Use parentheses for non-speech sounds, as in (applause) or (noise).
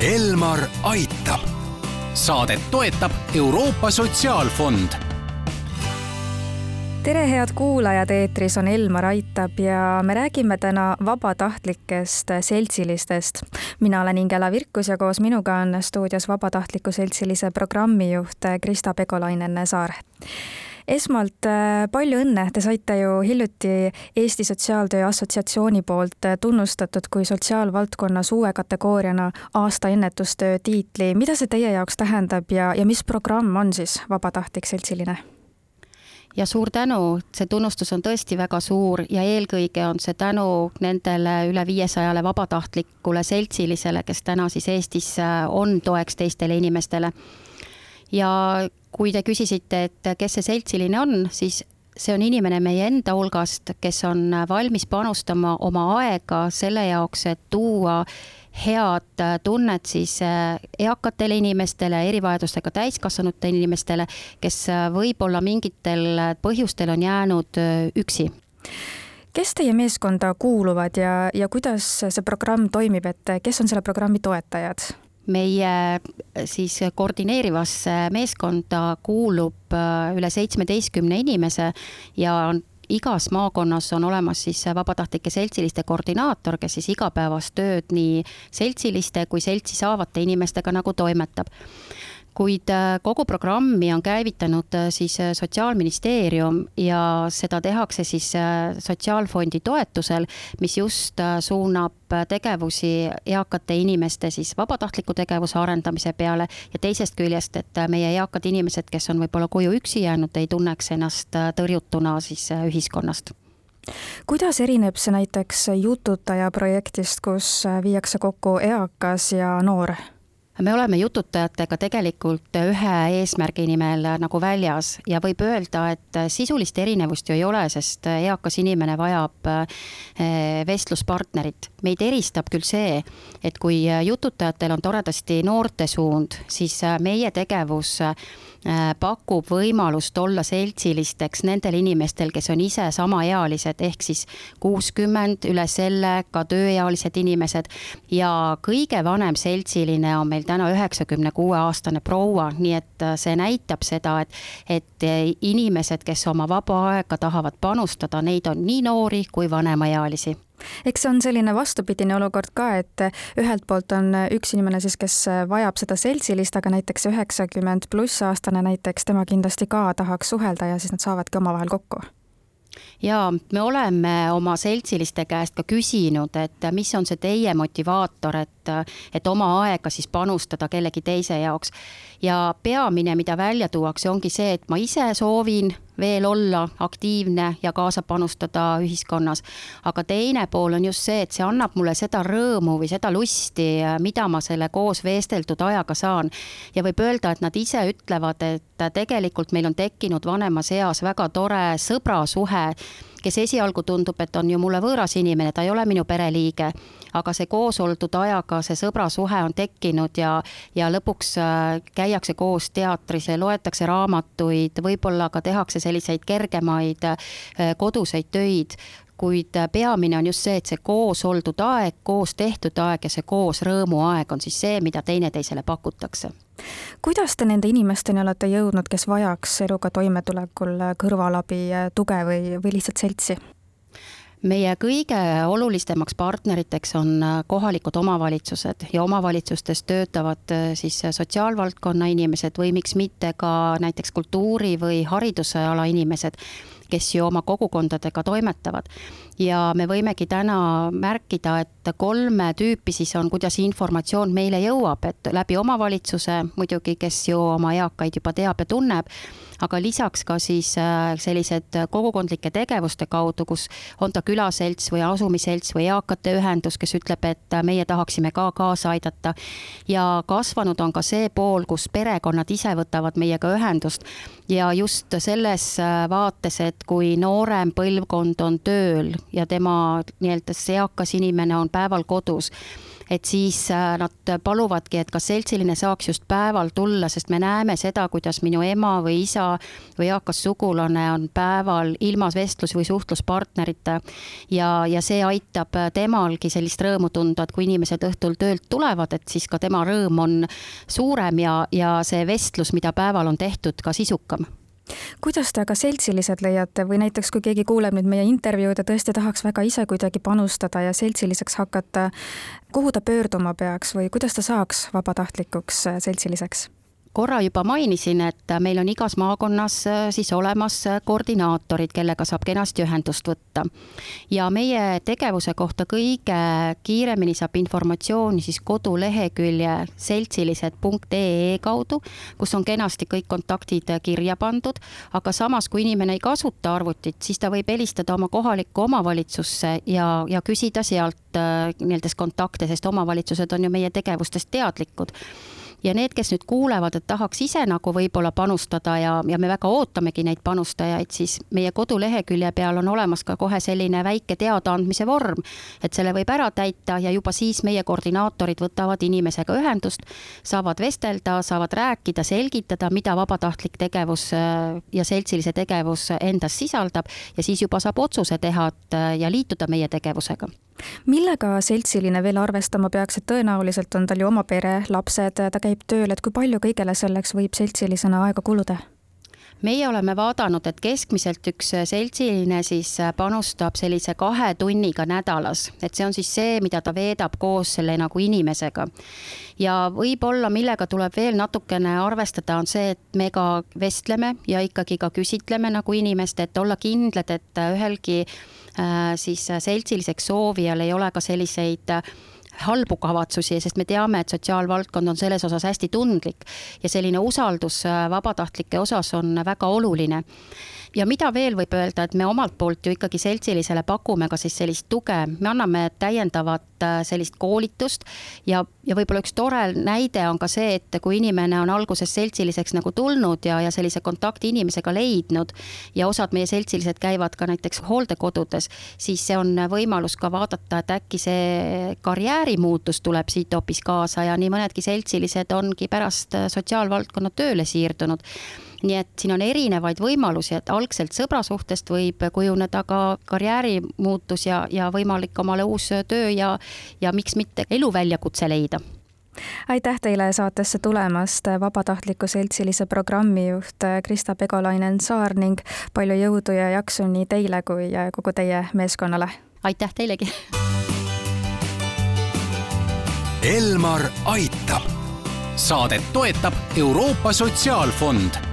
Elmar aitab. saadet toetab Euroopa Sotsiaalfond tere, head kuulajad, eetris on Elmar Aitab ja me räägime täna vabatahtlikest seltsilistest. mina olen Ingela Virkus ja koos minuga on stuudios vabatahtliku seltsilise programmijuht Krista Pegolainen-Saar esmalt äh, palju õnne, te saite ju hiljuti Eesti Sotsiaaltöö Assotsiatsiooni poolt äh, tunnustatud kui sotsiaalvaldkonnas uue kategooriana aasta ennetustöö tiitli. mida see teie jaoks tähendab ja, ja mis programm on siis Vabatahtlik Seltsiline? ja suur tänu, see tunnustus on tõesti väga suur ja eelkõige on see tänu nendele üle viiesajale vabatahtlikule seltsilisele, kes täna siis Eestis äh, on toeks teistele inimestele. Ja kui te küsisite, et kes see seltsiline on, siis see on inimene meie enda hulgast, kes on valmis panustama oma aega selle jaoks, et tuua head tunnet siis äh, eakatele inimestele, erivajadustega täiskasvanute inimestele, kes äh, võib-olla mingitel põhjustel on jäänud äh, üksi kes teie meeskonda kuuluvad ja, ja kuidas see programm toimib, et kes on selle programmi toetajad? Meie siis koordineerivasse meeskonda kuulub äh, üle seitsmeteistkümne inimese ja igas maakonnas on olemas siis vabatahtlike seltsiliste koordinaator, kes siis igapäevast tööd nii seltsiliste kui seltsi saavate inimestega nagu toimetab kuid äh, kogu programmi on käivitanud äh, siis äh, Sotsiaalministeerium ja seda tehakse siis Sotsiaalfondi toetusel, mis just suunab tegevusi eakate inimeste siis vabatahtliku tegevuse arendamise peale ja teisest küljest, et meie eakad inimesed, kes on võib-olla koju üksi jäänud, ei tunneks ennast tõrjutuna siis ühiskonnast kuidas erineb see näiteks Jututaja projektist, kus viiakse kokku eakas ja noor? Me oleme jututajatega tegelikult ühe eesmärgi nimel nagu väljas ja võib öelda, et sisulist erinevust ju ei ole, sest eakas inimene vajab vestluspartnerit. meid eristab küll see, et kui jututajatel on toredasti noortesuund, siis meie tegevus Äh, pakub võimalust olla seltsilisteks nendel inimestel, kes on ise samaealised, ehk siis kuuskümmend, üle selle ka tööealised inimesed. ja kõige vanem seltsiline on meil täna üheksakümne kuue aastane proua, nii et äh, see näitab seda, et, et äh, inimesed, kes oma vaba aega tahavad panustada, neid on nii noori kui vanemaealisi. Eks see on selline vastupidine olukord ka, et ühelt poolt on üks inimene siis, kes vajab seda seltsilist, aga näiteks üheksakümmend pluss aastane näiteks, tema kindlasti ka tahaks suhelda ja siis nad saavadki omavahel kokku ja me oleme oma seltsiliste käest ka küsinud, et mis on see teie motivaator, et, et oma aega siis panustada kellegi teise jaoks. ja peamine, mida välja tuuakse, ongi see, et ma ise soovin veel olla aktiivne ja kaasa panustada ühiskonnas. aga teine pool on just see, et see annab mulle seda rõõmu või seda lusti, mida ma selle koos veesteldud ajaga saan. ja võib öelda, et nad ise ütlevad, et tegelikult meil on tekkinud vanemas eas väga tore sõbrasuhe kes esialgu tundub, et on ju mulle võõras inimene, ta ei ole minu pereliige, aga see koos oldud ajaga see sõbrasuhe on tekkinud ja, ja lõpuks äh, käiakse koos teatris ja loetakse raamatuid, võib-olla ka tehakse selliseid kergemaid äh, koduseid töid kuid äh, peamine on just see, et see koos oldud aeg, koos tehtud aeg ja see koos rõõmuaeg on siis see, mida teineteisele pakutakse kuidas te nende inimesteni olete jõudnud, kes vajaks eluga toimetulekul kõrvalabi, tuge või, või lihtsalt seltsi? meie kõige olulisemaks partneriteks on kohalikud omavalitsused ja omavalitsustes töötavad äh, siis sotsiaalvaldkonna inimesed või miks mitte ka näiteks kultuuri või haridusala inimesed kes ju oma kogukondadega toimetavad. ja me võimegi täna märkida, et kolme tüüpi siis on, kuidas informatsioon meile jõuab, et läbi omavalitsuse muidugi, kes ju oma eakaid juba teab ja tunneb aga lisaks ka siis äh, sellised kogukondlike tegevuste kaudu, kus on ta külaselts või asumiselts või eakate ühendus, kes ütleb, et äh, meie tahaksime ka kaasa aidata. ja kasvanud on ka see pool, kus perekonnad ise võtavad meiega ühendust ja just selles äh, vaates, et kui noorem põlvkond on tööl ja tema nii-öelda see eakas inimene on päeval kodus et siis äh, nad paluvadki, et kas seltsiline saaks just päeval tulla, sest me näeme seda, kuidas minu ema või isa või eakas sugulane on päeval ilma vestlus- või suhtluspartnerita. ja, ja see aitab temalgi sellist rõõmu tunda, et kui inimesed õhtul töölt tulevad, et siis ka tema rõõm on suurem ja, ja see vestlus, mida päeval on tehtud, ka sisukam kuidas te aga seltsilised leiate või näiteks kui keegi kuuleb nüüd meie intervjuud ja tõesti tahaks väga ise kuidagi panustada ja seltsiliseks hakata, kuhu ta pöörduma peaks või kuidas ta saaks vabatahtlikuks seltsiliseks? Korra juba mainisin, et meil on igas maakonnas äh, siis olemas äh, koordinaatorid, kellega saab kenasti ühendust võtta. ja meie tegevuse kohta kõige kiiremini saab informatsiooni siis kodulehekülje seltsilised.ee kaudu, kus on kenasti kõik kontaktid äh, kirja pandud, aga samas, kui inimene ei kasuta arvutit, siis ta võib helistada oma kohalikku omavalitsusse ja, ja küsida sealt nii-öelda kontakte, sest omavalitsused on ju meie tegevustest teadlikud ja need, kes nüüd kuulevad, et tahaks ise nagu võib-olla panustada ja, ja me väga ootamegi neid panustajaid, siis meie kodulehekülje peal on olemas ka kohe selline väike teadaandmise vorm, et selle võib ära täita ja juba siis meie koordinaatorid võtavad inimesega ühendust, saavad vestelda, saavad rääkida, selgitada, mida vabatahtlik tegevus äh, ja seltsilise tegevus endas sisaldab ja siis juba saab otsuse teha, et äh, ja liituda meie tegevusega millega seltsiline veel arvestama peaks, et tõenäoliselt on tal ju oma pere, lapsed, ta käib tööl, et kui palju kõigele selleks võib seltsilisena aega kuluda? Meie oleme vaadanud, et keskmiselt üks seltsiline siis panustab sellise kahe tunniga nädalas, et see on siis see, mida ta veedab koos selle nagu inimesega. ja võib-olla, millega tuleb veel natukene arvestada, on see, et me ka vestleme ja ikkagi ka küsitleme nagu inimest, et olla kindlad, et ühelgi Äh, siis äh, seltsiliseks soovijal ei ole ka selliseid äh, halbu kavatsusi, sest me teame, et sotsiaalvaldkond on selles osas hästi tundlik ja selline usaldus vabatahtlike osas on väga oluline. Ja mida veel võib öelda, et me omalt poolt ju ikkagi seltsilisele pakume ka siis sellist tuge, me anname täiendavat äh, sellist koolitust ja, ja võib-olla üks tore näide on ka see, et kui inimene on alguses seltsiliseks nagu tulnud ja, ja sellise kontakti inimesega leidnud ja osad meie seltsilised käivad ka näiteks hooldekodudes, siis see on võimalus ka vaadata, et äkki see karjäärimuutus tuleb siit hoopis kaasa ja nii mõnedki seltsilised ongi pärast sotsiaalvaldkonna tööle siirdunud nii et siin on erinevaid võimalusi, et algselt sõbra suhtest võib kujuneda ka karjäärimuutus ja, ja võimalik omale uus töö ja, ja miks mitte eluväljakutse leida aitäh teile saatesse tulemast, vabatahtliku seltsilise programmijuht Krista Pegolainen-Saar ning palju jõudu ja jaksu nii teile kui kogu teie meeskonnale. aitäh teilegi. (laughs) Elmar aitab. saadet toetab Euroopa Sotsiaalfond